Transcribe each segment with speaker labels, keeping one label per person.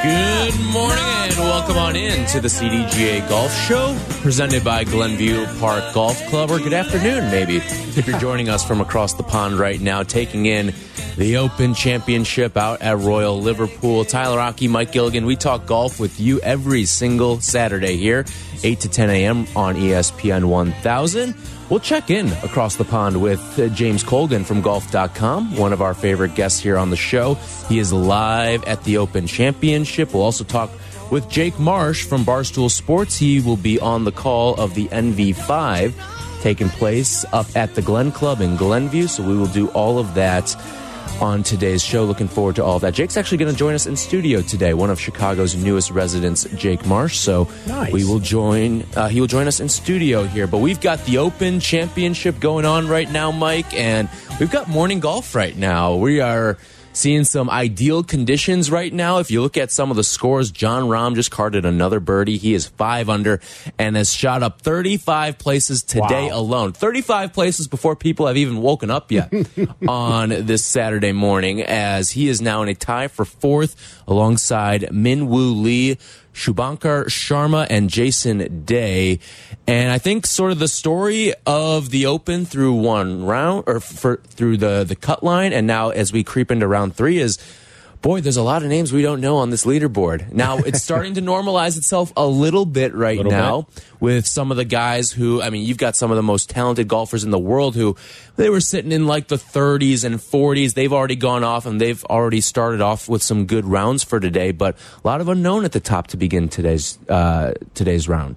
Speaker 1: Good morning and welcome on in to the CDGA Golf Show presented by Glenview Park Golf Club, or good afternoon, maybe, if you're joining us from across the pond right now, taking in the Open Championship out at Royal Liverpool. Tyler Aki, Mike Gilligan, we talk golf with you every single Saturday here, 8 to 10 a.m. on ESPN 1000. We'll check in across the pond with uh, James Colgan from golf.com, one of our favorite guests here on the show. He is live at the Open Championship. We'll also talk with Jake Marsh from Barstool Sports. He will be on the call of the NV5 taking place up at the Glen Club in Glenview. So we will do all of that on today's show. Looking forward to all of that. Jake's actually going to join us in studio today. One of Chicago's newest residents, Jake Marsh. So
Speaker 2: Nice.
Speaker 1: we will join. Uh, he will join us in studio here. But we've got the Open Championship going on right now, Mike, and we've got morning golf right now. We are. Seeing some ideal conditions right now. If you look at some of the scores, Jon Rahm just carded another birdie. He is five under and has shot up 35 places today
Speaker 2: Wow.
Speaker 1: alone. 35 places before people have even woken up yet on this Saturday morning, as he is now in a tie for fourth alongside Min Woo Lee. Shubhankar Sharma and Jason Day. And I think sort of the story of the Open through one round or for, through the, the cut line. And now as we creep into round three is boy, there's a lot of names we don't know on this leaderboard. Now it's starting to normalize itself a little bit right
Speaker 2: Little
Speaker 1: now with some of the guys who, I mean, you've got some of the most talented golfers in the world who they were sitting in like the 30s and 40s. They've already gone off and they've already started off with some good rounds for today, but a lot of unknown at the top to begin today's uh, today's round.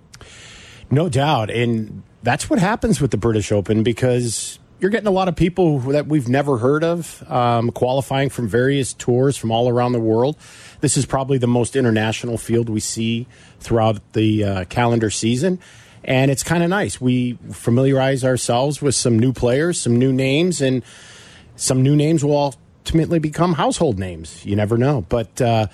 Speaker 2: No doubt. And that's what happens with the British Open because you're getting a lot of people that we've never heard of um, qualifying from various tours from all around the world. This is probably the most international field we see throughout the uh, calendar season. And it's kind of nice. We familiarize ourselves with some new players, some new names, and some new names will ultimately become household names. You never know. But uh,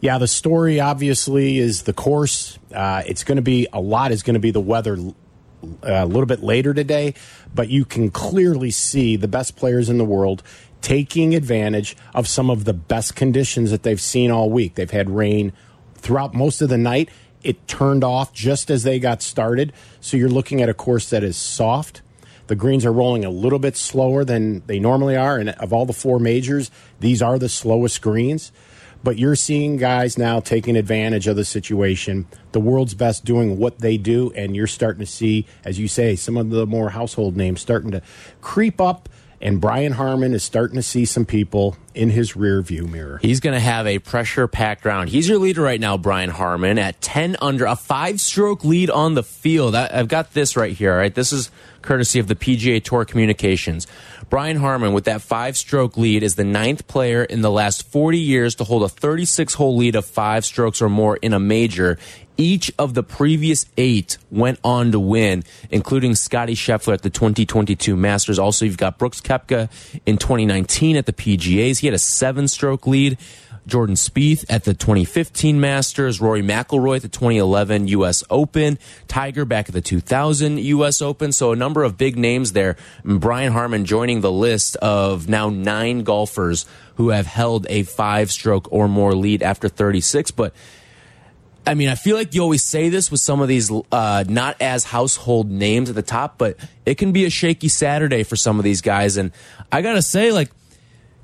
Speaker 2: yeah, the story obviously is the course. Uh, it's going to be a lot. Is going to be the weather Uh, a little bit later today, but you can clearly see the best players in the world taking advantage of some of the best conditions that they've seen all week. They've had rain throughout most of the night. It turned off just as they got started. So you're looking at a course that is soft. The greens are rolling a little bit slower than they normally are. And of all the four majors, these are the slowest greens. But you're seeing guys now taking advantage of the situation. The world's best doing what they do. And you're starting to see, as you say, some of the more household names starting to creep up. And Brian Harman is starting to see some people in his rear view mirror.
Speaker 1: He's going to have a pressure packed round. He's your leader right now, Brian Harman, at 10 under, a five stroke lead on the field. I, I've got this right here, all right? This is courtesy of the PGA Tour Communications. Brian Harman, with that five stroke lead, is the ninth player in the last 40 years to hold a 36 hole lead of five strokes or more in a major. Each of the previous eight went on to win, including Scottie Scheffler at the 2022 Masters. Also, you've got Brooks Koepka in 2019 at the PGAs. He had a seven stroke lead. Jordan Spieth at the 2015 Masters, Rory McIlroy at the 2011 U.S. Open, Tiger back at the 2000 U.S. Open. So a number of big names there. Brian Harman joining the list of now nine golfers who have held a five stroke or more lead after 36. But I mean, I feel like you always say this with some of these uh, not as household names at the top, but it can be a shaky Saturday for some of these guys. And I gotta say, like,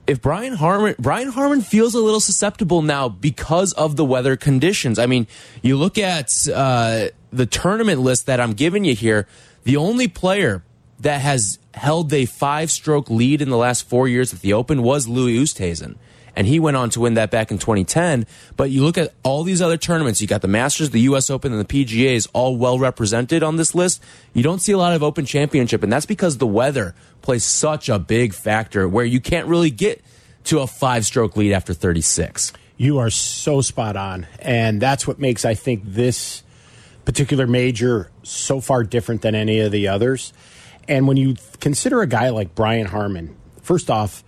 Speaker 1: if Brian Harman Brian Harman feels a little susceptible now because of the weather conditions. I mean, you look at uh, the tournament list that I'm giving you here. The only player that has held a five stroke lead in the last four years at the Open was Louis Oosthuizen. And he went on to win that back in 2010. But you look at all these other tournaments, you got the Masters, the U.S. Open, and the PGAs all well represented on this list. You don't see a lot of Open Championship, and that's because the weather plays such a big factor where you can't really get to a five stroke lead after 36.
Speaker 2: You are so spot on. And that's what makes, I think, this particular major so far different than any of the others. And when you consider a guy like Brian Harman, first off,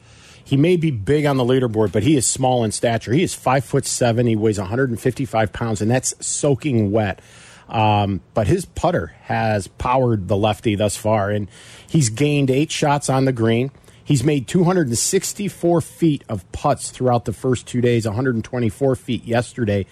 Speaker 2: he may be big on the leaderboard, but he is small in stature. He is five foot seven. He weighs 155 pounds, and that's soaking wet. Um, but his putter has powered the lefty thus far, and he's gained eight shots on the green. He's made 264 feet of putts throughout the first two days, 124 feet yesterday.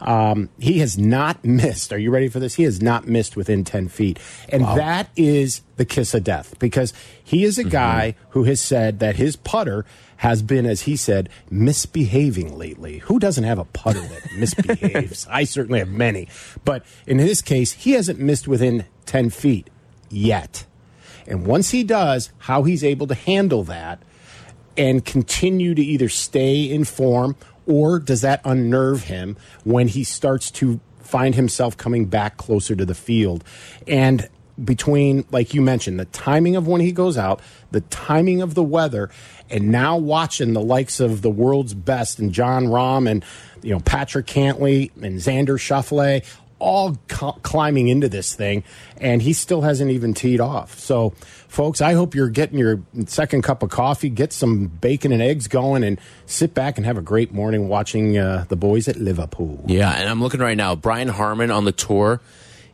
Speaker 2: Um, he has not missed. Are you ready for this? He has not missed within 10 feet. And wow. that is the kiss of death because he is a mm-hmm. guy who has said that his putter has been, as he said, misbehaving lately. Who doesn't have a putter that misbehaves? I certainly have many. But in his case, he hasn't missed within 10 feet yet. And once he does, how he's able to handle that and continue to either stay in form or does that unnerve him when he starts to find himself coming back closer to the field? And between, like you mentioned, the timing of when he goes out, the timing of the weather, and now watching the likes of the world's best and Jon Rahm and you know Patrick Cantlay and Xander Schauffele, all climbing into this thing, and he still hasn't even teed off. So, folks, I hope you're getting your second cup of coffee, get some bacon and eggs going, and sit back and have a great morning watching uh, the boys at Liverpool.
Speaker 1: Yeah, and I'm looking right now. Brian Harman on the tour.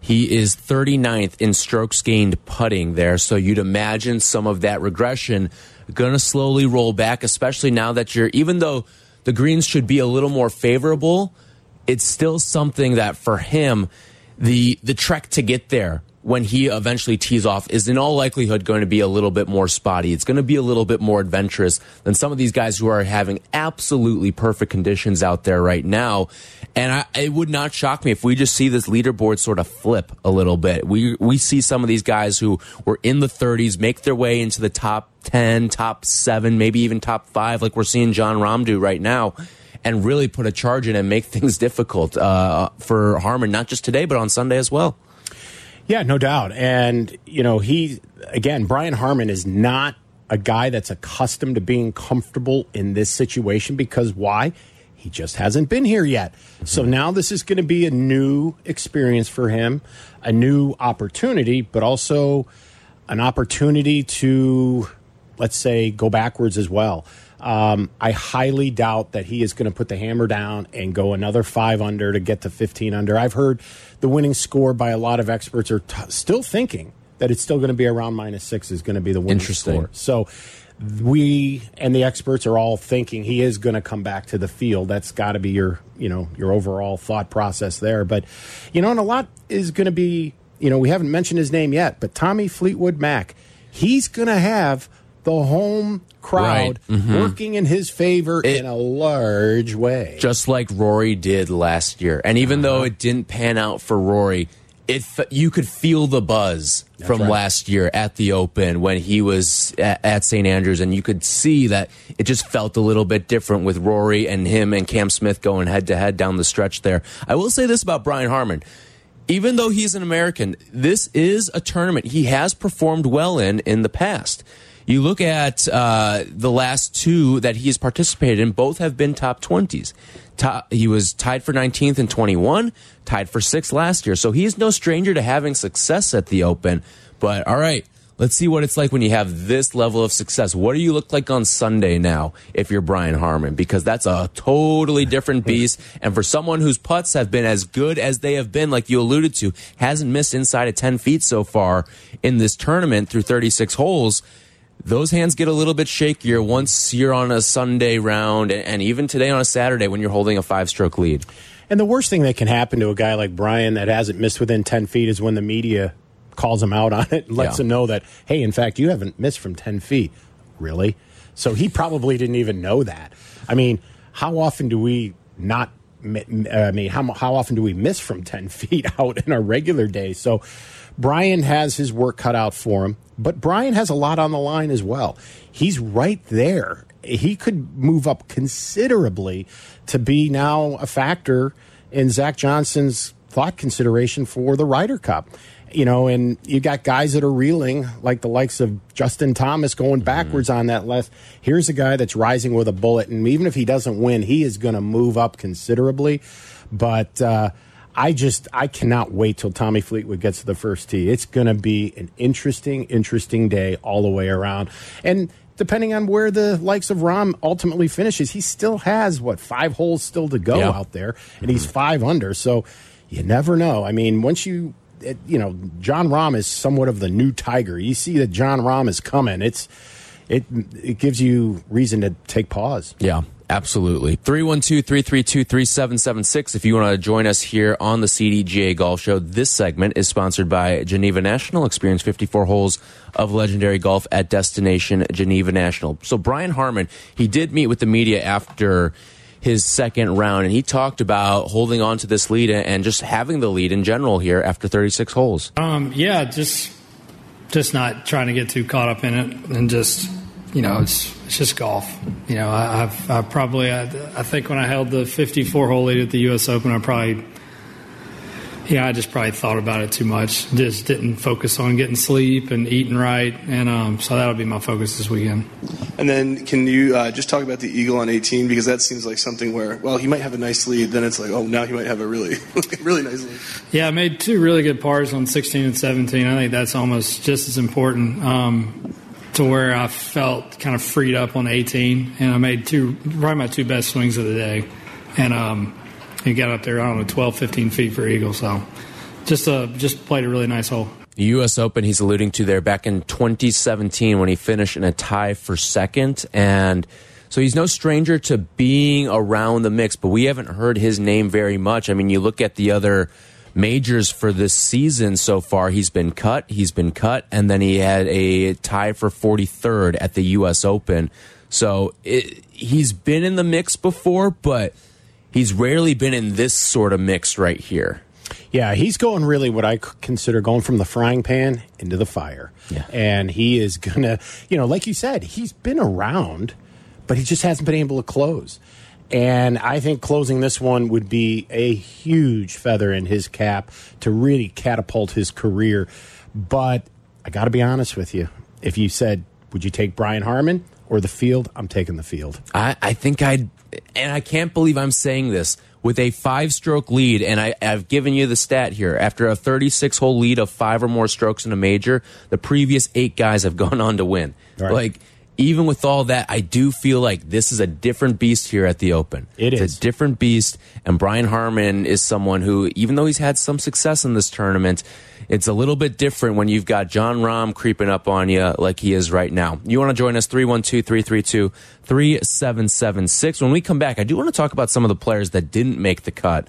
Speaker 1: He is 39th in strokes gained putting there. So you'd imagine some of that regression going to slowly roll back, especially now that you're, even though the greens should be a little more favorable, it's still something that for him, the the trek to get there when he eventually tees off is in all likelihood going to be a little bit more spotty. It's going to be a little bit more adventurous than some of these guys who are having absolutely perfect conditions out there right now. And I, it would not shock me if we just see this leaderboard sort of flip a little bit. We we see some of these guys who were in the 30s make their way into the top 10, top 7, maybe even top 5 like we're seeing Jon Rahm do right now and really put a charge in and make things difficult uh, for Harman, not just today, but on Sunday as well.
Speaker 2: Yeah, no doubt. And, you know, he, again, Brian Harman is not a guy that's accustomed to being comfortable in this situation because why? He just hasn't been here yet. So now this is going to be a new experience for him, a new opportunity, but also an opportunity to, let's say, go backwards as well. Um, I highly doubt that he is going to put the hammer down and go another five under to get to 15 under. I've heard the winning score by a lot of experts are still thinking that it's still going to be around minus six is going to be the winning score. So we and the experts are all thinking he is going to come back to the field. That's got to be your you know your overall thought process there. But you know, and a lot is going to be you know we haven't mentioned his name yet, but Tommy Fleetwood Mac. He's going to have the home crowd right. mm-hmm. working in his favor it, in a large way.
Speaker 1: Just like Rory did last year. And even uh-huh. though it didn't pan out for Rory, it you could feel the buzz That's from right. last year at the Open when he was at, at St. Andrews, and you could see that it just felt a little bit different with Rory and him and Cam Smith going head to head down the stretch there. I will say this about Brian Harman even though he's an American, this is a tournament he has performed well in in the past. You look at uh, the last two that he has participated in, both have been top 20s. Top, he was tied for 19th in 21, tied for sixth last year. So he's no stranger to having success at the Open. But all right, let's see what it's like when you have this level of success. What do you look like on Sunday now if you're Brian Harman? Because that's a totally different beast. and for someone whose putts have been as good as they have been, like you alluded to, hasn't missed inside of 10 feet so far in this tournament through 36 holes those hands get a little bit shakier once you're on a Sunday round and even today on a Saturday when you're holding a five stroke lead.
Speaker 2: And the worst thing that can happen to a guy like Brian that hasn't missed within 10 feet is when the media calls him out on it and lets yeah. him know that, hey, in fact, you haven't missed from 10 feet. Really? So he probably didn't even know that. I mean, how often do we not uh, I mean, how, how often do we miss from 10 feet out in our regular day? So Brian has his work cut out for him, but Brian has a lot on the line as well. He's right there. He could move up considerably to be now a factor in Zach Johnson's thought consideration for the Ryder Cup you know, and you got guys that are reeling, like the likes of Justin Thomas going mm-hmm. backwards mm. on that left. Here's a guy that's rising with a bullet, and even if he doesn't win, he is going to move up considerably. But uh, I just I cannot wait till Tommy Fleetwood gets to the first tee. It's going to be an interesting, interesting day all the way around, and depending on where the likes of Rahm ultimately finishes, he still has what five holes still to go out there, and he's five under. So you never know. I mean, once you it, you know, Jon Rahm is somewhat of the new tiger. You see that Jon Rahm is coming. It's it it gives you reason to take pause.
Speaker 1: Yeah. Absolutely. 312 332 3776. If you want to join us here on the CDGA Golf Show, this segment is sponsored by Geneva National. Experience 54 holes of legendary golf at Destination Geneva National. So, Brian Harman, he did meet with the media after his second round, and he talked about holding on to this lead and just having the lead in general here after 36 holes.
Speaker 3: Um, yeah, just just not trying to get too caught up in it, and just you know, it's it's just golf. You know, I, have I probably I, I think when I held the 54 hole lead at the U.S. Open, I probably yeah, I just probably thought about it too much. Just didn't focus on getting sleep and eating right, and um, so that'll be my focus this weekend.
Speaker 4: And then, can you uh, just talk about the eagle on 18 because that seems like something where, well, he might have a nice lead, then it's like, oh, now he might have a really, really nice lead.
Speaker 3: Yeah, I made two really good pars on 16 and 17. I think that's almost just as important. Um, to where I felt kind of freed up on 18, and I made two, probably my two best swings of the day, and um, he got up there, I don't know, 12, 15 feet for eagle. So just uh, just played a really nice hole.
Speaker 1: The U.S. Open he's alluding to there back in 2017 when he finished in a tie for second. And so he's no stranger to being around the mix, but we haven't heard his name very much. I mean, you look at the other majors for this season so far, he's been cut, he's been cut, and then he had a tie for 43rd at the U.S. Open. So it, he's been in the mix before, but he's rarely been in this sort of mix right here.
Speaker 2: Yeah, he's going really what I consider going from the frying pan into the fire. Yeah. And he is going to, you know, like you said, he's been around, but he just hasn't been able to close. And I think closing this one would be a huge feather in his cap to really catapult his career. But I got to be honest with you. If you said, would you take Brian Harman or the field? I'm taking the field.
Speaker 1: I, I think I'd and I can't believe I'm saying this with a five stroke lead, and I, have given you the stat here. After a 36 hole lead of five or more strokes in a major, the previous eight guys have gone on to win. Right. Like, even with all that, I do feel like this is a different beast here at the Open.
Speaker 2: It
Speaker 1: it's
Speaker 2: is.
Speaker 1: a different beast, and Brian Harman is someone who, even though he's had some success in this tournament, it's a little bit different when you've got Jon Rahm creeping up on you like he is right now. You want to join us 312 332 3776. When we come back, I do want to talk about some of the players that didn't make the cut.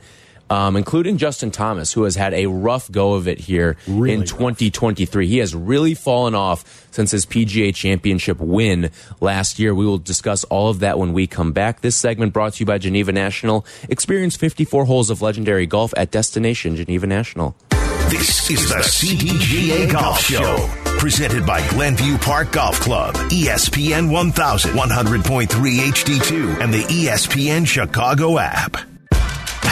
Speaker 1: Um, including Justin Thomas, who has had a rough go of it here really in 2023. Rough. He has really fallen off since his PGA Championship win last year. We will discuss all of that when we come back. This segment brought to you by Geneva National. Experience 54 holes of legendary golf at Destination Geneva National.
Speaker 5: This is the CDGA Golf Show. Presented by Glenview Park Golf Club, ESPN 1100, 100.3 HD2, and the ESPN Chicago app.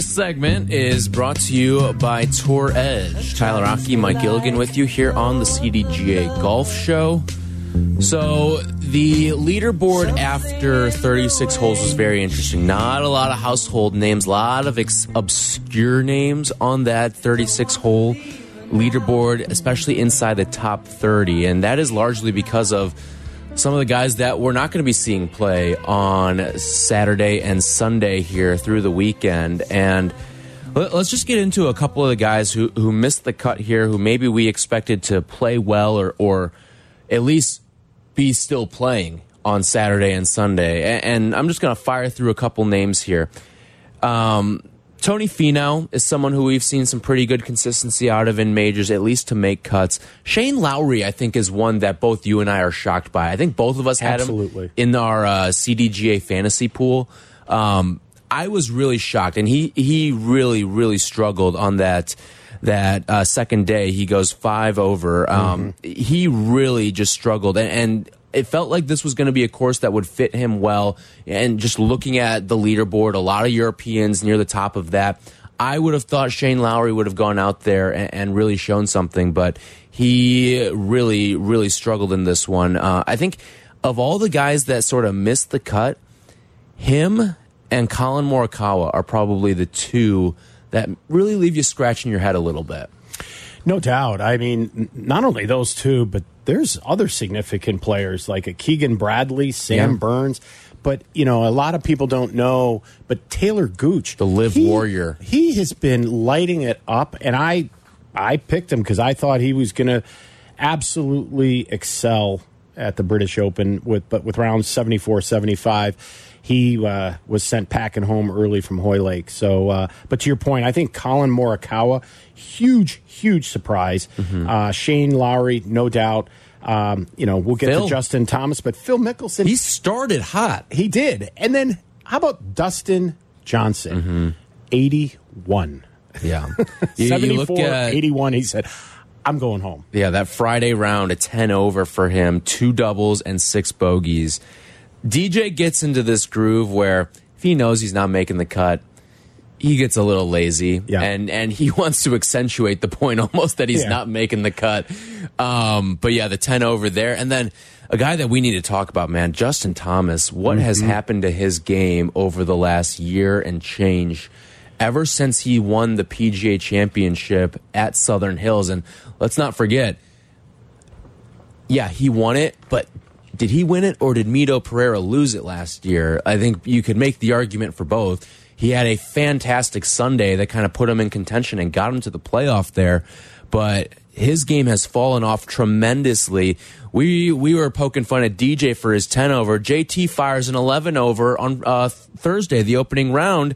Speaker 1: This segment is brought to you by Tour Edge. Tyler Aki, Mike Gilligan with you here on the CDGA Golf Show. So, the leaderboard after 36 holes was very interesting. Not a lot of household names, a lot of obscure names on that 36 hole leaderboard, especially inside the top 30. And that is largely because of some of the guys that we're not going to be seeing play on Saturday and Sunday here through the weekend. And let- let's just get into a couple of the guys who, who missed the cut here, who maybe we expected to play well or, or at least be still playing on Saturday and Sunday. A- And, I'm just going to fire through a couple names here. Um, Tony Finau is someone who we've seen some pretty good consistency out of in majors, at least to make cuts. Shane Lowry, I think, is one that both you and I are shocked by. I think both of us had
Speaker 2: Absolutely.
Speaker 1: him in our uh, CDGA fantasy pool. Um, I was really shocked, and he he really really struggled on that that uh, second day. He goes five over. Um, He really just struggled, and, and it felt like this was going to be a course that would fit him well. And just looking at the leaderboard, a lot of Europeans near the top of that. I would have thought Shane Lowry would have gone out there and, and really shown something, but he really, really struggled in this one. Uh, I think of all the guys that sort of missed the cut, him and Collin Morikawa are probably the two that really leave you scratching your head a little bit.
Speaker 2: No doubt. I mean, not only those two, but there's other significant players like a Keegan Bradley, Sam
Speaker 1: Yeah.
Speaker 2: Burns. But you know, a lot of people don't know. But Talor Gooch,
Speaker 1: The live
Speaker 2: he-
Speaker 1: warrior.
Speaker 2: he has been lighting it up, and I, I picked him because I thought he was going to absolutely excel at the British Open with, but with rounds 74, 75. He uh, was sent packing home early from Hoylake. So, uh, but to your point, I think Collin Morikawa, huge, huge surprise.
Speaker 1: Mm-hmm.
Speaker 2: Uh, Shane Lowry, no doubt. Um, you know, we'll get
Speaker 1: Phil.
Speaker 2: to Justin Thomas, but Phil Mickelson,
Speaker 1: He started hot.
Speaker 2: he did. And then how about Dustin Johnson? 81.
Speaker 1: Yeah. You- you
Speaker 2: 74,
Speaker 1: look at-
Speaker 2: 81. He said, I'm going home.
Speaker 1: Yeah, that Friday round, a 10 over for him, two doubles and six bogeys. DJ gets into this groove where if he knows he's not making the cut, he gets a little lazy
Speaker 2: Yeah.
Speaker 1: and and he wants to accentuate the point almost that he's
Speaker 2: Yeah.
Speaker 1: not making the cut. Um, but yeah, the 10 over there. And then a guy that we need to talk about, man, Justin Thomas. What has happened to his game over the last year and change? Ever since he won the PGA championship at Southern Hills. And let's not forget, yeah, he won it, but did he win it or did Mito Pereira lose it last year? I think you could make the argument for both. He had a fantastic Sunday that kind of put him in contention and got him to the playoff there, but his game has fallen off tremendously. We we were poking fun at DJ for his 10 over. JT fires an 11 over on uh, Thursday, the opening round,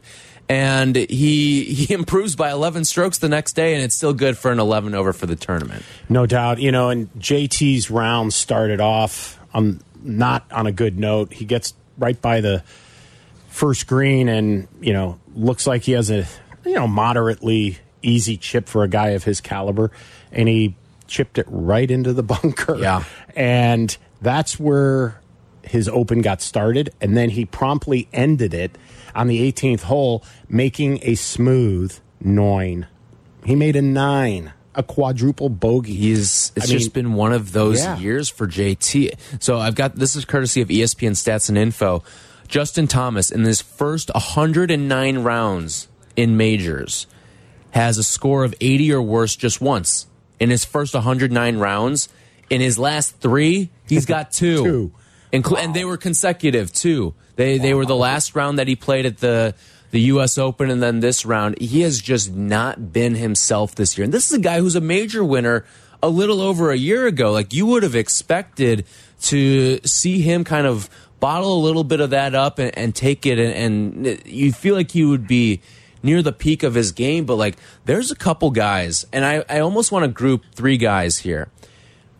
Speaker 1: and he he improves by 11 strokes the next day, and it's still good for an 11 over for the tournament.
Speaker 2: No doubt. You know, and JT's round started off um, not on a good note. He gets right by the first green and, you know, looks like he has a, you know, moderately easy chip for a guy of his caliber. And he chipped it right into the bunker.
Speaker 1: Yeah.
Speaker 2: And that's where his open got started. And then he promptly ended it on the 18th hole, making a smooth nine. He made a nine, a quadruple bogey.
Speaker 1: He's it's
Speaker 2: I mean-
Speaker 1: just been one of those
Speaker 2: Yeah.
Speaker 1: years for JT. So I've got this is courtesy of ESPN Stats and Info. Justin Thomas in his first 109 rounds in majors has a score of 80 or worse just once. In his first 109 rounds, in his last 3, he's got 2.
Speaker 2: Two.
Speaker 1: Inclu- and they were consecutive too. They they were the last round that he played at the the U.S. Open, and then this round. He has just not been himself this year. And this is a guy who's a major winner a little over a year ago. Like you would have expected to see him kind of bottle a little bit of that up and, and take it, and, and you feel like he would be near the peak of his game. But like, there's a couple guys, and I I almost want to group three guys here: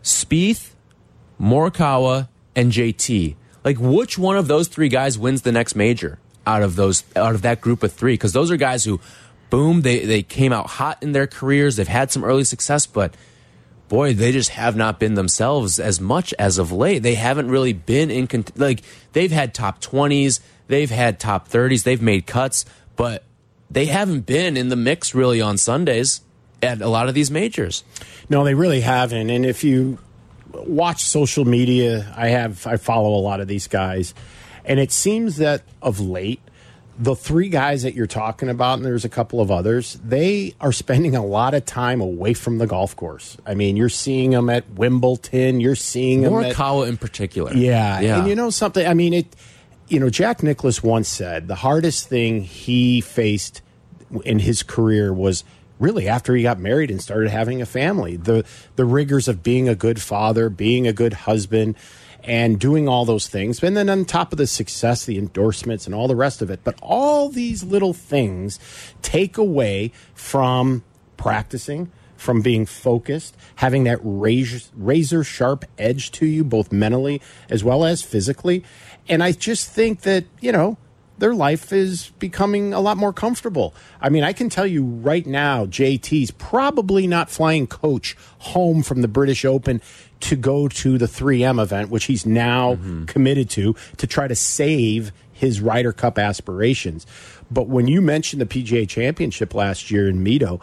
Speaker 1: Spieth, Morikawa, and JT. Like, which one of those three guys wins the next major out of those out of that group of three? Because those are guys who, boom, they they came out hot in their careers. They've had some early success, but boy, they just have not been themselves as much as of late. They haven't really been in like they've had top twenties, they've had top thirties, they've made cuts, but they haven't been in the mix really on Sundays at a lot of these majors.
Speaker 2: No, they really haven't. And if you watch social media, I have I follow a lot of these guys, and it seems that of late the three guys that you're talking about, and there's a couple of others, they are spending a lot of time away from the golf course. I mean, you're seeing them at Wimbledon, you're seeing them at
Speaker 1: Morikawa in particular.
Speaker 2: yeah.
Speaker 1: yeah.
Speaker 2: And you know something? I mean, it. You know, Jack Nicklaus once said the hardest thing he faced in his career was really after he got married and started having a family. The the rigors of being a good father, being a good husband, and doing all those things. And then on top of the success, the endorsements and all the rest of it. But all these little things take away from practicing, from being focused, having that razor, sharp edge to you, both mentally as well as physically. And I just think that, you know, their life is becoming a lot more comfortable. I mean, I can tell you right now, JT's probably not flying coach home from the British Open to go to the 3M event, which he's now mm-hmm. committed to, to try to save his Ryder Cup aspirations. But when you mentioned the PGA Championship last year in Mito,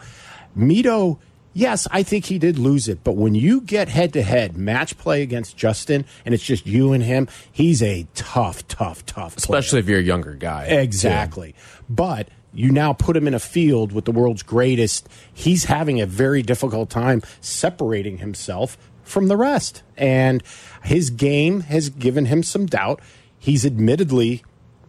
Speaker 2: Mito, yes, I think he did lose it. But when you get head to head match play against Justin and it's just you and him, he's a tough, tough, tough player.
Speaker 1: Especially if you're a younger guy.
Speaker 2: Exactly. But you now put him in a field with the world's greatest. He's having a very difficult time separating himself from the rest. And his game has given him some doubt. He's admittedly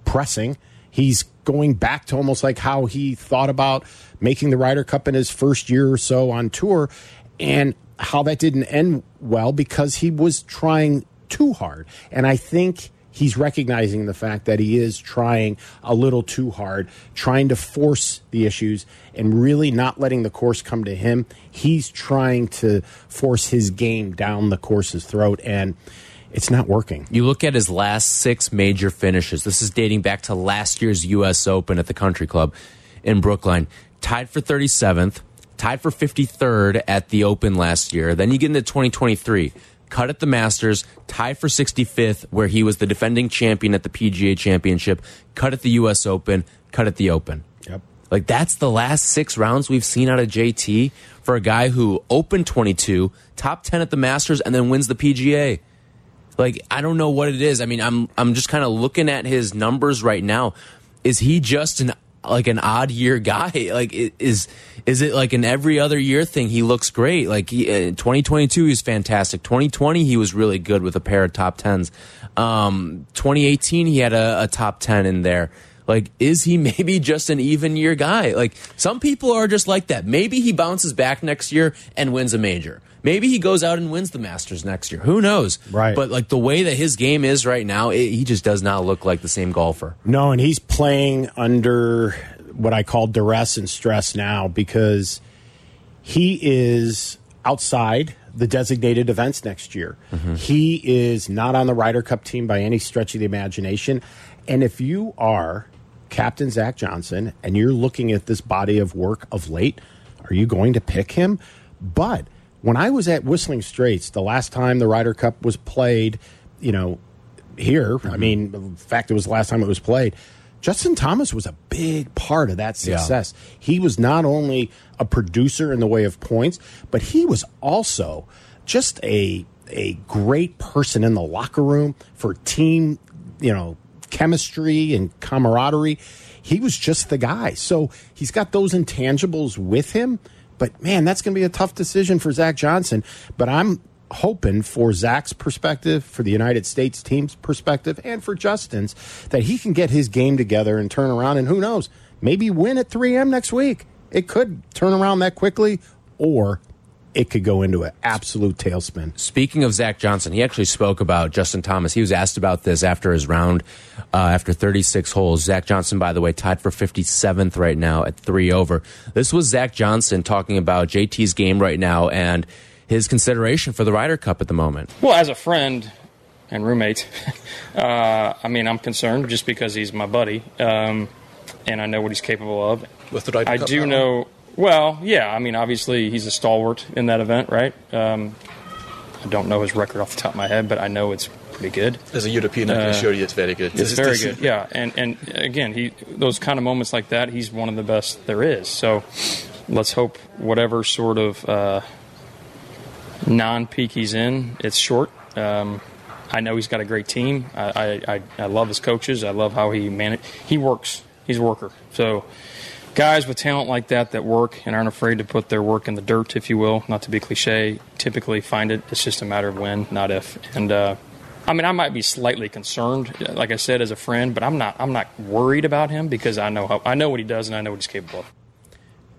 Speaker 2: pressing. He's going back to almost like how he thought about making the Ryder Cup in his first year or so on tour and how that didn't end well because he was trying too hard. And I think he's recognizing the fact that he is trying a little too hard, trying to force the issues and really not letting the course come to him. He's trying to force his game down the course's throat and it's not working.
Speaker 1: You look at his last six major finishes. This is dating back to last year's U.S. Open at the Country Club in Brookline. Tied for 37th, tied for 53rd at the Open last year. Then you get into 2023, cut at the Masters, tied for 65th, where he was the defending champion at the PGA Championship, cut at the U.S. Open, cut at the Open.
Speaker 2: Yep.
Speaker 1: Like that's the last six rounds we've seen out of JT for a guy who opened 22, top 10 at the Masters, and then wins the PGA. Like I don't know what it is. I mean, I'm I'm just kind of looking at his numbers right now. Is he just an like an odd year guy? Like is is it like an every other year thing? He looks great. Like he, uh, 2022 he's fantastic. 2020 he was really good with a pair of top tens. Um, 2018 he had a, a top ten in there. Like, is he maybe just an even year guy? Like, some people are just like that. Maybe he bounces back next year and wins a major. Maybe he goes out and wins the Masters next year. Who knows?
Speaker 2: Right.
Speaker 1: But like the way that his game is right now, it, he just does not look like the same golfer.
Speaker 2: No, and he's playing under what I call duress and stress now because he is outside the designated events next year. Mm-hmm. He is not on the Ryder Cup team by any stretch of the imagination. And if you are Captain Zach Johnson and you're looking at this body of work of late, are you going to pick him? But when I was at Whistling Straits the last time the Ryder Cup was played, you know, here, I mm-hmm. mean, in fact, it was the last time it was played. Justin Thomas was a big part of that
Speaker 1: Yeah.
Speaker 2: success. He was not only a producer in the way of points, but he was also just a a great person in the locker room for team, you know, chemistry and camaraderie. He was just the guy. So he's got those intangibles with him. But man, that's going to be a tough decision for Zach Johnson. But I'm hoping for Zach's perspective, for the United States team's perspective, and for Justin's that he can get his game together and turn around. And who knows, maybe win at 3M next week. It could turn around that quickly, or it could go into an absolute tailspin.
Speaker 1: Speaking of Zach Johnson, he actually spoke about Justin Thomas. He was asked about this after his round, uh, after 36 holes. Zach Johnson, by the way, tied for 57th right now at three over. This was Zach Johnson talking about JT's game right now and his consideration for the Ryder Cup at the moment.
Speaker 6: Well, as a friend and roommate, uh, I mean, I'm concerned just because he's my buddy, um, and I know what he's capable of.
Speaker 7: With the Ryder
Speaker 6: I
Speaker 7: Cup
Speaker 6: do
Speaker 7: hat
Speaker 6: know. Well, yeah. I mean, obviously, he's a stalwart in that event, right? Um, I don't know his record off the top of my head, but I know it's pretty good.
Speaker 7: As a European, I can
Speaker 6: Uh,
Speaker 7: assure you it's very good.
Speaker 6: It's very good, yeah. And and again, he those kind of moments like that, he's one of the best there is. So let's hope whatever sort of uh, non-peak he's in, it's short. Um, I know he's got a great team. I, I, I, I love his coaches. I love how he manage. He works He's a worker. So guys with talent like that that work and aren't afraid to put their work in the dirt, if you will, not to be cliche, typically find it. It's just a matter of when, not if. And uh, I mean, I might be slightly concerned, like I said, as a friend, but I'm not. I'm not worried about him because I know how I know what he does and I know what he's capable of.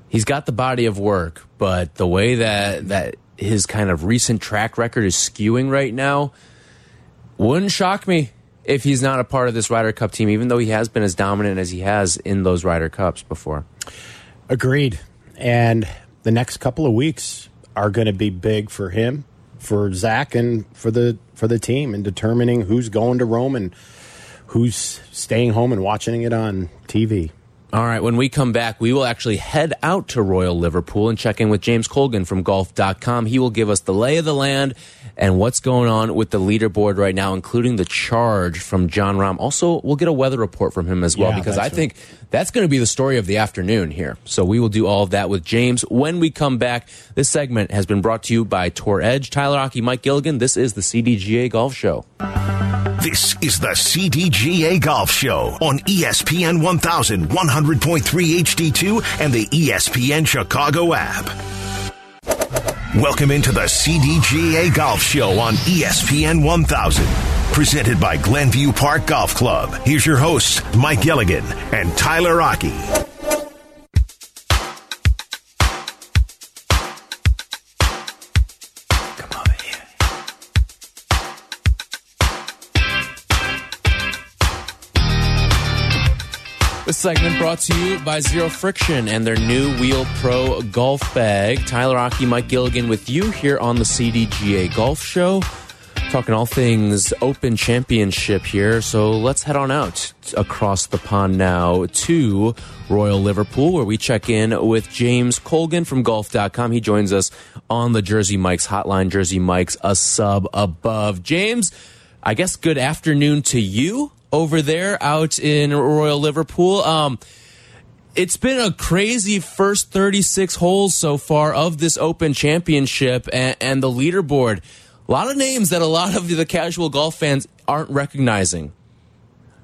Speaker 1: He's got the body of work, but the way that that his kind of recent track record is skewing right now wouldn't shock me if he's not a part of this Ryder Cup team, even though he has been as dominant as he has in those Ryder Cups before.
Speaker 2: Agreed. And the next couple of weeks are going to be big for him, for Zach, and for the for the team in determining who's going to Rome and who's staying home and watching it on TV.
Speaker 1: All right, when we come back, we will actually head out to Royal Liverpool and check in with James Colgan from golf.com. He will give us the lay of the land and what's going on with the leaderboard right now, including the charge from Jon Rahm. Also, we'll get a weather report from him as well,
Speaker 2: Yeah,
Speaker 1: because I
Speaker 2: that's
Speaker 1: think that's going to be the story of the afternoon here. So we will do all of that with James when we come back. This segment has been brought to you by Tour Edge. Tyler Aki, Mike Gilligan. This is the CDGA Golf Show.
Speaker 5: This is the CDGA Golf Show on ESPN 1100.3 HD2 and the ESPN Chicago app. Welcome into the CDGA Golf Show on ESPN 1000. Presented by Glenview Park Golf Club. Here's your hosts, Mike Gilligan and Tyler Aki.
Speaker 1: This segment brought to you by Zero Friction and their new Wheel Pro golf bag. Tyler Aki, Mike Gilligan with you here on the CDGA Golf Show. Talking all things Open Championship here. So let's head on out across the pond now to Royal Liverpool, where we check in with James Colgan from golf.com. He joins us on the Jersey Mike's hotline. Jersey Mike's a sub above. James, I guess good afternoon to you over there out in Royal Liverpool. Um, it's been a crazy first 36 holes so far of this Open Championship and, and the leaderboard. A lot of names that a lot of the casual golf fans aren't recognizing.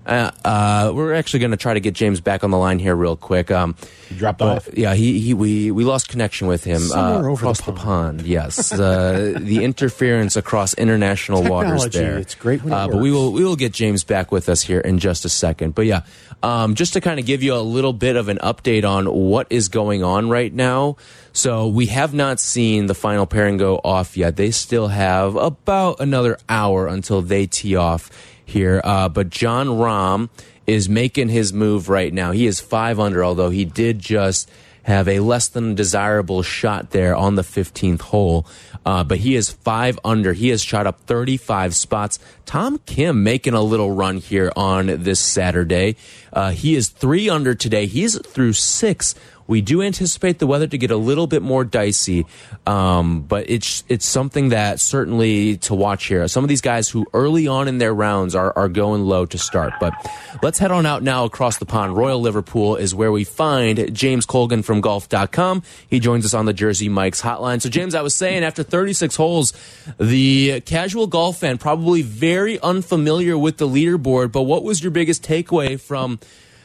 Speaker 1: Uh, uh, we're actually going to try to get James back on the line here real quick. Um,
Speaker 2: He dropped
Speaker 1: but,
Speaker 2: off.
Speaker 1: Yeah, he, he we we lost connection with him
Speaker 2: Somewhere
Speaker 1: uh,
Speaker 2: over
Speaker 1: across
Speaker 2: the
Speaker 1: the pond. Yes, uh, the interference across international waters there.
Speaker 2: it's great when it
Speaker 1: uh, but we will we will get James back with us here in just a second. But yeah, um, just to kind of give you a little bit of an update on what is going on right now. So we have not seen the final pairing go off yet. They still have about another hour until they tee off here. Uh, but Jon Rahm is making his move right now. He is five under, although he did just have a less than desirable shot there on the 15th hole. Uh, but he is five under. He has shot up 35 spots. Tom Kim making a little run here on this Saturday. Uh, he is three under today. He's through six. We do anticipate the weather to get a little bit more dicey, um, but it's it's something that certainly to watch here. Some of these guys who early on in their rounds are, are going low to start. But let's head on out now across the pond. Royal Liverpool is where we find James Colgan from golf.com. He joins us on the Jersey Mike's hotline. So, James, I was saying after 36 holes, the casual golf fan probably very unfamiliar with the leaderboard. But what was your biggest takeaway from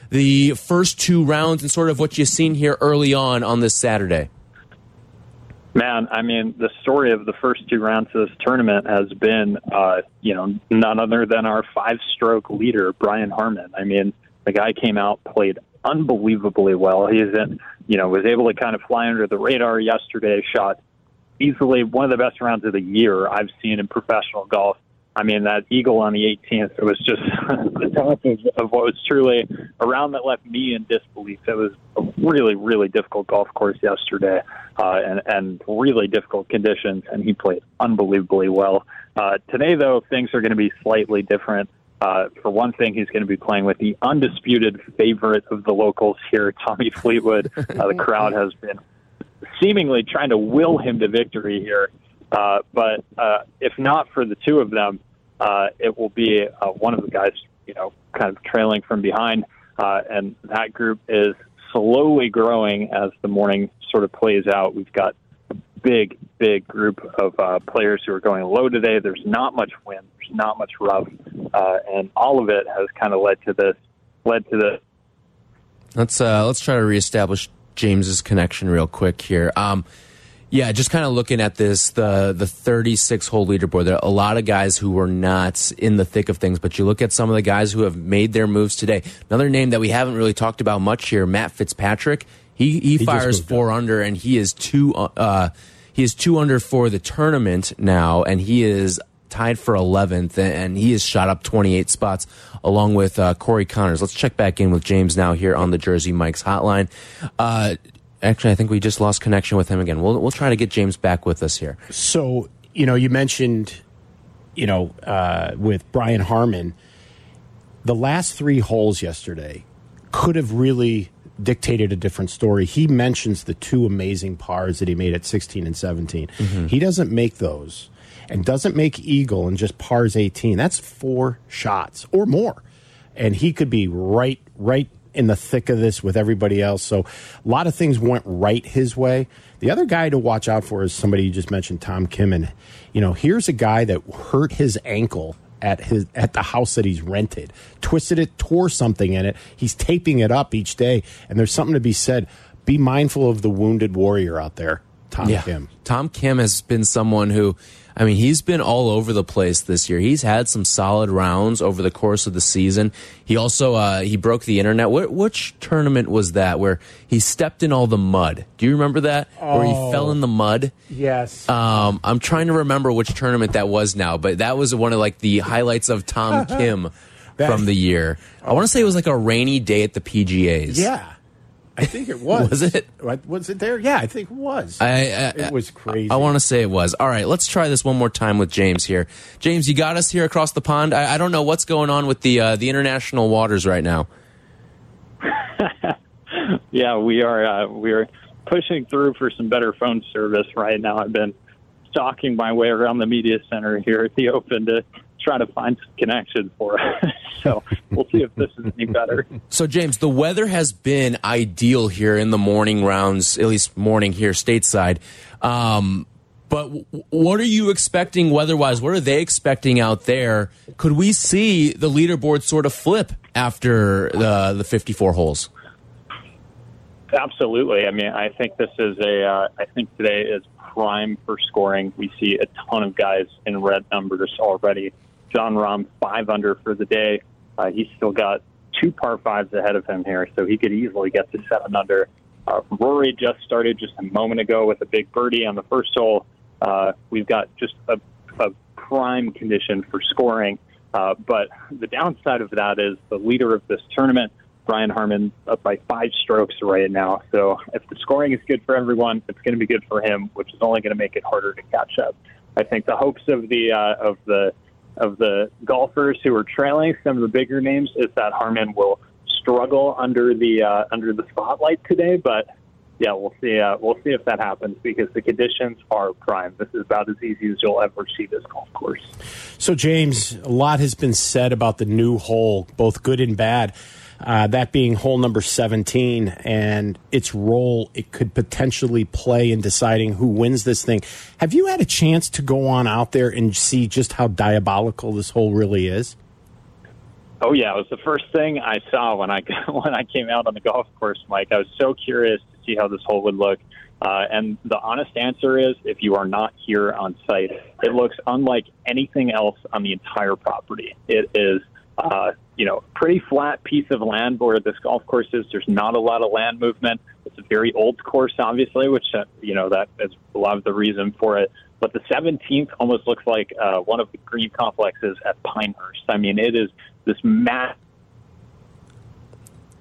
Speaker 1: the first two rounds and sort of what you've seen here early on on this Saturday?
Speaker 7: Man, I mean, the story of the first two rounds of this tournament has been, uh, you know, none other than our five-stroke leader, Brian Harman. I mean, the guy came out, played unbelievably well. He is, in, you know, was able to kind of fly under the radar yesterday. Shot easily one of the best rounds of the year I've seen in professional golf. I mean, that eagle on the 18th, it was just the top of, of what was truly a round that left me in disbelief. It was a really, really difficult golf course yesterday uh, and, and really difficult conditions, and he played unbelievably well. Uh, today, though, things are going to be slightly different. Uh, for one thing, he's going to be playing with the undisputed favorite of the locals here, Tommy Fleetwood. Uh, the crowd has been seemingly trying to will him to victory here. Uh, but uh, if not for the two of them, uh, it will be uh, one of the guys, you know, kind of trailing from behind. Uh, and that group is slowly growing as the morning sort of plays out. We've got a big, big group of uh, players who are going low today. There's not much wind. There's not much rough, uh, and all of it has kind of led to this, led to the
Speaker 1: Let's uh, let's try to reestablish James's connection real quick here. Um, yeah, just kind of looking at this the the 36 hole leaderboard. There are a lot of guys who were not in the thick of things, but you look at some of the guys who have made their moves today. Another name that we haven't really talked about much here, Matt Fitzpatrick. He he,
Speaker 2: just
Speaker 1: fires four under, and he is two. Uh, he is two under for the tournament now, and he is tied for 11th, and he has shot up 28 spots along with uh, Corey Conners. Let's check back in with James now here on the Jersey Mike's hotline. Uh, actually, I think we just lost connection with him again. We'll we'll try to get James back with us here.
Speaker 2: So, you know, you mentioned, you know, uh, with Brian Harman, the last three holes yesterday could have really dictated a different story. He mentions the two amazing pars that he made at 16 and 17. He doesn't make those and doesn't make eagle and just pars 18. That's four shots or more. And he could be right right in the thick of this with everybody else. So a lot of things went right his way. The other guy to watch out for is somebody you just mentioned, Tom Kimmin. You know, here's a guy that hurt his ankle at his at the house that he's rented, twisted it, tore something in it. He's taping it up each day, and there's something to be said. Be mindful of the wounded warrior out there, Tom Kim.
Speaker 1: Tom Kim has been someone who, I mean, he's been all over the place this year. He's had some solid rounds over the course of the season. He also uh, he broke the internet. Wh which tournament was that where he stepped in all the mud? Do you remember that? Where he fell in the mud.
Speaker 2: Yes.
Speaker 1: Um, I'm trying to remember which tournament that was now, but that was one of like the highlights of Tom Kim
Speaker 2: That-
Speaker 1: from the year. I want to say it was like a rainy day at the PGA's.
Speaker 2: yeah. I think it was.
Speaker 1: Was it?
Speaker 2: Was it there? Yeah, I think it was.
Speaker 1: I, I,
Speaker 2: it was crazy.
Speaker 1: I want to say it was. All right, let's try this one more time with James here. James, you got us here across the pond. I, I don't know what's going on with the uh, the international waters right now.
Speaker 7: yeah, we are uh, we are pushing through for some better phone service right now. I've been stalking my way around the media center here at the Open to try to find some connection for us. so we'll see if this is any better.
Speaker 1: So, James, the weather has been ideal here in the morning rounds, at least morning here stateside. Um, but what are you expecting weather-wise? What are they expecting out there? Could we see the leaderboard sort of flip after the the 54 holes?
Speaker 7: Absolutely. I mean, I think this is a. Uh, I think today is prime for scoring. We see a ton of guys in red numbers already. Jon Rahm five under for the day. Uh, he's still got two par fives ahead of him here, so he could easily get to seven under. Uh, Rory just started just a moment ago with a big birdie on the first hole. Uh, we've got just a, a prime condition for scoring. Uh, but the downside of that is the leader of this tournament, Brian Harman, up by five strokes right now. So if the scoring is good for everyone, it's going to be good for him, which is only going to make it harder to catch up. I think the hopes of the uh, of the of the golfers who are trailing some of the bigger names is that Harman will struggle under the uh, under the spotlight today, but yeah, we'll see. Uh, we'll see if that happens because the conditions are prime. This is about as easy as you'll ever see this golf course.
Speaker 2: So, James, a lot has been said about the new hole, both good and bad. Uh, that being hole number 17 and its role it could potentially play in deciding who wins this thing. Have you had a chance to go on out there and see just how diabolical this hole really is?
Speaker 7: Oh yeah, it was the first thing I saw when I when I came out on the golf course, Mike. I was so curious to see how this hole would look. Uh, and the honest answer is, if you are not here on site, it looks unlike anything else on the entire property. It is, uh, you know, pretty flat piece of land where this golf course is. There's not a lot of land movement. It's a very old course, obviously, which uh, you know that is a lot of the reason for it. But the 17th almost looks like uh, one of the green complexes at Pinehurst. I mean, it is this massive.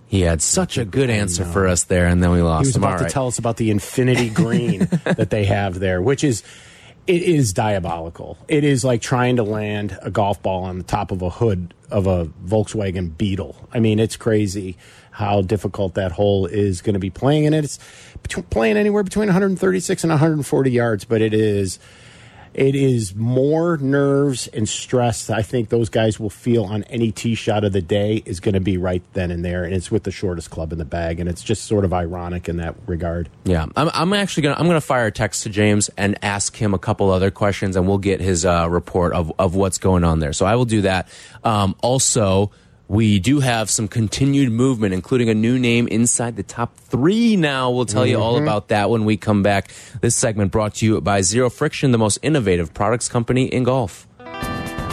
Speaker 1: He had such a good answer for us there, and then we lost.
Speaker 2: He was
Speaker 1: him.
Speaker 2: about
Speaker 1: All
Speaker 2: to
Speaker 1: right.
Speaker 2: tell us about the infinity green that they have there, which is it is diabolical. It is like trying to land a golf ball on the top of a hood of a Volkswagen Beetle. I mean, it's crazy how difficult that hole is going to be playing, and it's playing anywhere between 136 and 140 yards. But it is it is more nerves and stress I think those guys will feel on any tee shot of the day is going to be right then and there, and it's with the shortest club in the bag, and it's just sort of ironic in that regard.
Speaker 1: Yeah, I'm, I'm actually gonna I'm gonna fire a text to James and ask him a couple other questions, and we'll get his uh, report of of what's going on there. So I will do that. Um, also, we do have some continued movement, including a new name inside the top three now. We'll tell you all mm-hmm. about that when we come back. This segment brought to you by Zero Friction, the most innovative products company in golf.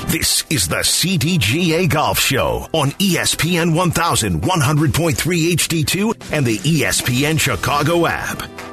Speaker 5: This is the CDGA Golf Show on E ESPN 1100.3 HD2 and the E ESPN Chicago app.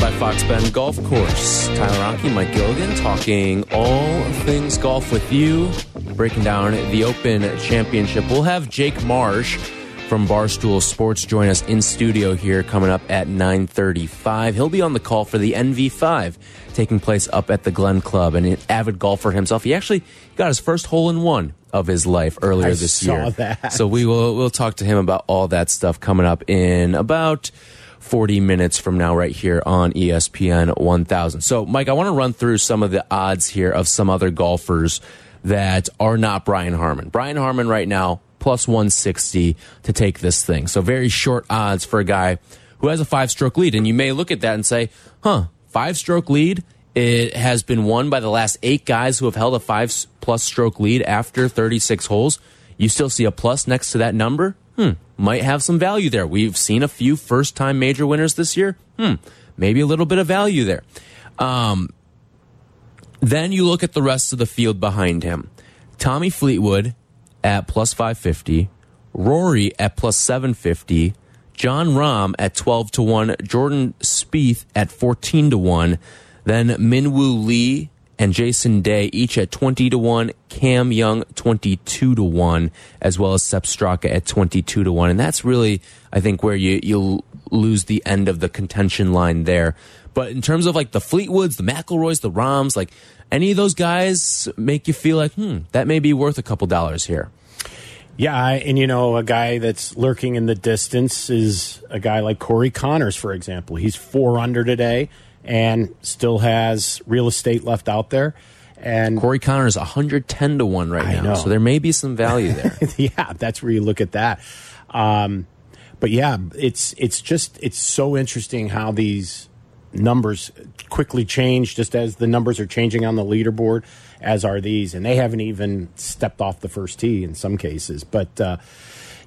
Speaker 1: By Fox Bend Golf Course. Tyler Aki, Mike Gilligan, talking all things golf with you, breaking down the Open Championship. We'll have Jake Marsh from Barstool Sports join us in studio here coming up at 9.35. He'll be on the call for the NV5 taking place up at the Glen Club. And an avid golfer himself, he actually got his first hole in one of his life earlier
Speaker 2: I
Speaker 1: this
Speaker 2: saw
Speaker 1: year.
Speaker 2: that.
Speaker 1: So we will we'll talk to him about all that stuff coming up in about 40 minutes from now right here on ESPN 1000. So Mike, I want to run through some of the odds here of some other golfers that are not Brian Harman. Brian Harman right now plus 160 to take this thing. So very short odds for a guy who has a five-stroke lead and you may look at that and say, "Huh, five-stroke lead it has been won by the last 8 guys who have held a 5 plus stroke lead after 36 holes." You still see a plus next to that number? Hmm, might have some value there. We've seen a few first time major winners this year. Hmm, maybe a little bit of value there. Um, then you look at the rest of the field behind him. Tommy Fleetwood at plus 550, Rory at plus 750, Jon Rahm at 12 to 1, Jordan Spieth at 14 to 1, then Minwoo Lee and Jason Day each at 20 to 1, Cam Young 22 to 1, as well as Sepp Straka at 22 to 1. And that's really, I think, where you, you'll lose the end of the contention line there. But in terms of like the Fleetwoods, the McIlroys, the Rahms, like any of those guys make you feel like, hmm, that may be worth a couple dollars here.
Speaker 2: Yeah, and you know, a guy that's lurking in the distance is a guy like Corey Conners, for example. He's four under today and still has real estate left out there. And
Speaker 1: Corey Connor is 110 to 1 right
Speaker 2: I
Speaker 1: now.
Speaker 2: know.
Speaker 1: So there may be some value there.
Speaker 2: yeah, that's where you look at that. Um, but yeah, it's it's just it's so interesting how these numbers quickly change, just as the numbers are changing on the leaderboard, as are these, and they haven't even stepped off the first tee in some cases. But uh,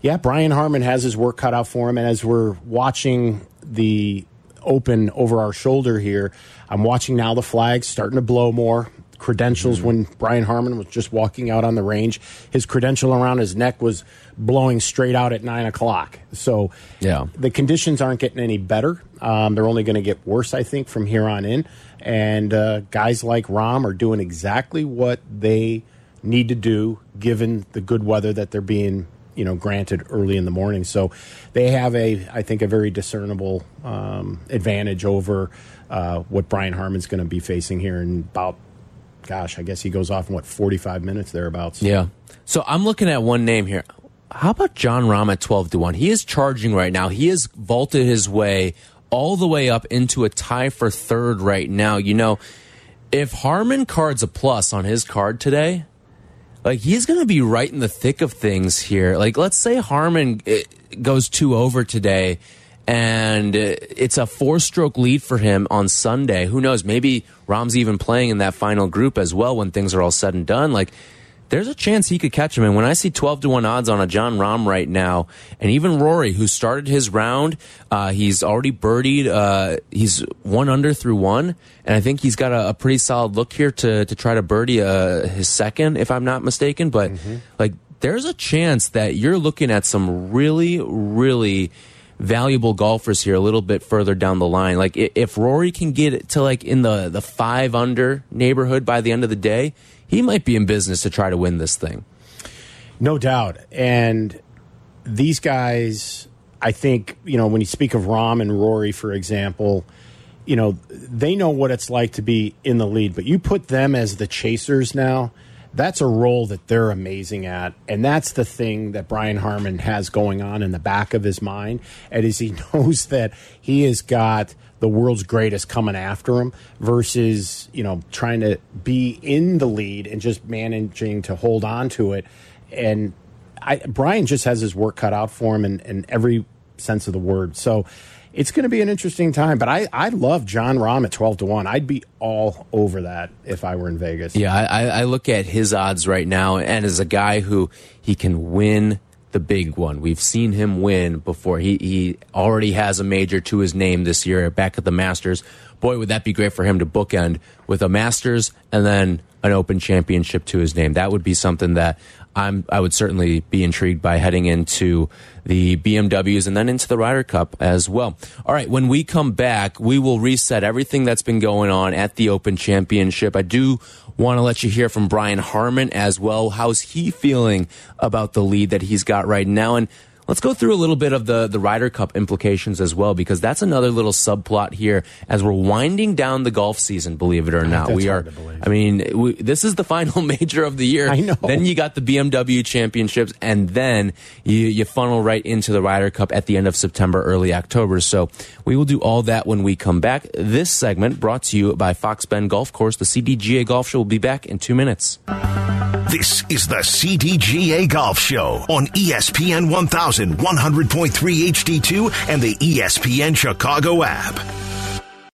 Speaker 2: yeah, Brian Harman has his work cut out for him, and as we're watching the Open over our shoulder here, I'm watching now the flags starting to blow more credentials when Brian Harman was just walking out on the range. His credential around his neck was blowing straight out at nine o'clock. So
Speaker 1: Yeah.
Speaker 2: the conditions aren't getting any better. Um, they're only going to get worse, I think, from here on in. And uh, guys like Rahm are doing exactly what they need to do given the good weather that they're being you know granted early in the morning so they have a i think a very discernible um, advantage over uh, what brian harman's going to be facing here in about gosh i guess he goes off in what 45 minutes thereabouts
Speaker 1: yeah. So I'm looking at one name here. How about Jon Rahm at 12 to 1? He is charging right now. He has vaulted his way all the way up into a tie for third right now. You know, if Harman cards a plus on his card today, like he's going to be right in the thick of things here. Like let's say Harman eh, goes two over today and eh, it's a four stroke lead for him on Sunday. Who knows? Maybe Rahm's even playing in that final group as well when things are all said and done. Like there's a chance he could catch him. And when I see 12 to 1 odds on a Jon Rahm right now, and even Rory, who started his round, uh, he's already birdied, uh, he's one under through one. And I think he's got a, a pretty solid look here to, to try to birdie uh, his second, if I'm not mistaken. But like, there's a chance that you're looking at some really, really valuable golfers here a little bit further down the line. Like if Rory can get to like in the the five under neighborhood by the end of the day, he might be in business to try to win this thing.
Speaker 2: No doubt. And these guys, I think, you know, when you speak of Rahm and Rory, for example, you know, they know what it's like to be in the lead, but you put them as the chasers now, that's a role that they're amazing at. And that's the thing that Brian Harman has going on in the back of his mind. And is he knows that he has got the world's greatest coming after him versus, you know, trying to be in the lead and just managing to hold on to it. And I, Brian just has his work cut out for him in, in every sense of the word. So it's going to be an interesting time. But I, I love Jon Rahm at 12 to 1. I'd be all over that if I were in Vegas.
Speaker 1: Yeah, I, I look at his odds right now, and as a guy who he can win the big one. We've seen him win before. He he already has a major to his name this year back at the Masters. Boy, would that be great for him to bookend with a Masters and then an Open Championship to his name. That would be something that I'm I would certainly be intrigued by heading into the BMWs and then into the Ryder Cup as well. All right, when we come back, we will reset everything that's been going on at the Open Championship. I do want to let you hear from Brian Harman as well. How's he feeling about the lead that he's got right now? And Let's go through a little bit of the, the Ryder Cup implications as well, because that's another little subplot here as we're winding down the golf season, believe it or not. we are, I mean, we, this is the final major of the year.
Speaker 2: I know.
Speaker 1: Then you got the BMW championships, and then you, you funnel right into the Ryder Cup at the end of September, early October. So we will do all that when we come back. This segment brought to you by Fox Bend Golf Course. The CDGA Golf Show will be back in two minutes.
Speaker 5: This is the CDGA Golf Show on ESPN 1000. 100.3 HD2 and the ESPN Chicago app.